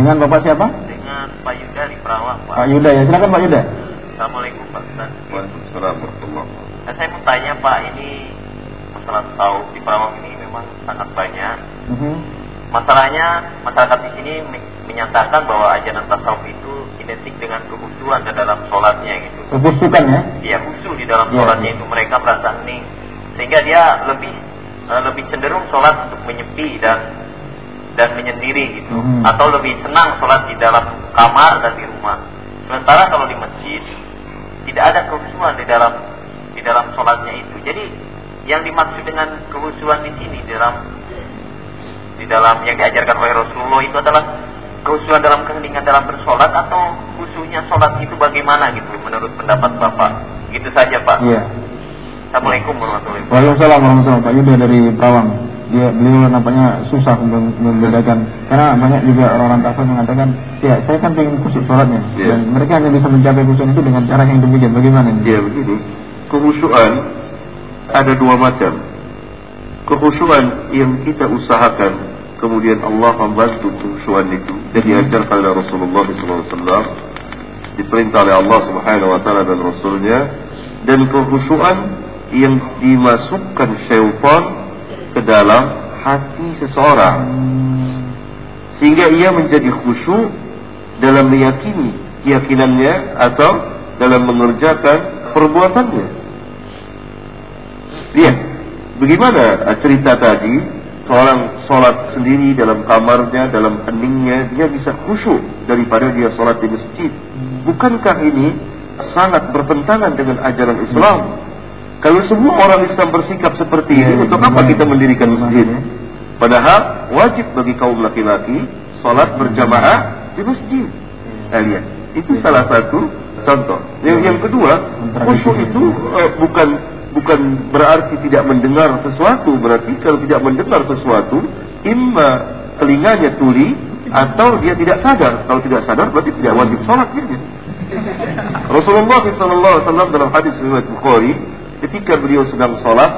Dengan Bapak siapa? Dengan Pak Yuda di Perawang, Pak. Pak Yuda ya. Silakan Pak Yuda. Assalamualaikum Pak Ustaz. Waalaikumsalam warahmatullahi wabarakatuh. Nah, saya mau tanya Pak, ini masalah tasawuf di Perawang ini memang sangat banyak. Mhm. Masalahnya masyarakat di sini me- menyatakan bahwa ajaran tasawuf itu identik dengan kehusuan di dalam sholatnya gitu. Kebusukan ya. Dia khusyuk di dalam Iya, sholatnya iya. itu mereka merasa hening sehingga dia lebih eh, lebih cenderung sholat untuk menyepi dan dan menyendiri gitu Mhm. atau lebih senang sholat di dalam kamar dan di rumah. Sementara kalau di masjid tidak ada kehusuan di dalam di dalam sholatnya itu. Jadi yang dimaksud dengan kehusuan di sini di dalam di dalam yang diajarkan oleh Rasulullah itu adalah kehusuan dalam keheningan dalam bersolat atau khususnya sholat itu bagaimana gitu menurut pendapat Bapak? Gitu saja Pak. Iya. Assalamualaikum warahmatullahi wabarakatuh. Waalaikumsalam warahmatullahi Pak Yuda dari Perawang. Dia beliau nampaknya susah mem- membedakan. Karena banyak juga orang-orang tasawuf mengatakan ya saya kan pengen khusyuk sholatnya. Iya. dan mereka hanya bisa mencapai khusyuk itu dengan cara yang demikian. Bagaimana ini? Ya begini, kehusuan ada dua macam. Kehusuan yang kita usahakan, kemudian Allah membantu kehusuan itu. Dan diajarkan oleh Rasulullah SAW, diperintah oleh Allah Subhanahu Wa Taala dan Rasulnya, dan kehusuan yang dimasukkan syaitan ke dalam hati seseorang sehingga ia menjadi khusyuk dalam meyakini keyakinannya atau dalam mengerjakan perbuatannya. Lihat, bagaimana cerita tadi seorang sholat sendiri dalam kamarnya, dalam heningnya, dia bisa khusyuk daripada dia sholat di masjid. Bukankah ini sangat bertentangan dengan ajaran Islam? Kalau semua orang Islam bersikap seperti ini, untuk apa gimana? kita mendirikan masjid? Padahal wajib bagi kaum laki-laki sholat berjamaah di masjid. Nah, lihat, itu salah satu contoh. Yang, yang kedua, khusyuk itu eh, bukan bukan berarti tidak mendengar sesuatu. Berarti kalau tidak mendengar sesuatu, imma telinganya tuli atau dia tidak sadar. Kalau tidak sadar berarti tidak wajib sholat dia. Rasulullah SAW dalam hadis riwayat Bukhari, ketika beliau sedang sholat,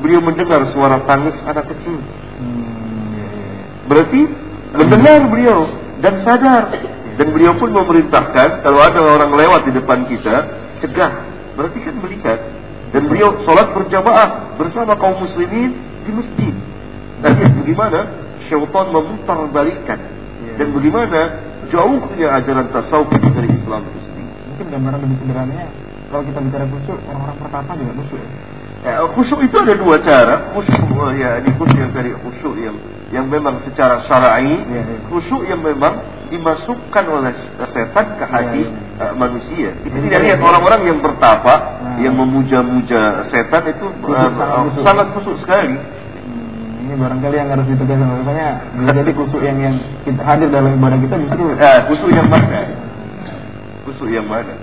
beliau mendengar suara tangis anak kecil. Hmm, iya, iya, iya. Berarti mendengar beliau dan sadar dan beliau pun memerintahkan kalau ada orang lewat di depan kita cegah. Berarti kan melihat dan beliau sholat berjamaah bersama kaum muslimin di masjid. Dan bagaimana syaitan memutar balikan dan bagaimana jauhnya ajaran tasawuf dari Islam itu sendiri. Mungkin gambaran lebih sederhananya kalau kita bicara khusyuk orang-orang pertama juga khusyuk. ya. Ya, khusyuk itu ada dua cara. Khusyuk oh, ya, ini khusyuk yang dari khusyuk yang yang memang secara syar'i, Ya, ya. khusyuk yang memang dimasukkan oleh setan ke hati Ya, ya. uh, manusia. Kita Jadi tidak lihat orang-orang yang bertapa, Nah. yang memuja-muja setan itu uh, sangat uh, khusyuk. sangat khusyuk sekali. Hmm, ini barangkali yang harus ditegaskan bisa jadi khusyuk yang yang kita hadir dalam ibadah kita justru Eh, khusyuk yang mana? Khusyuk yang mana?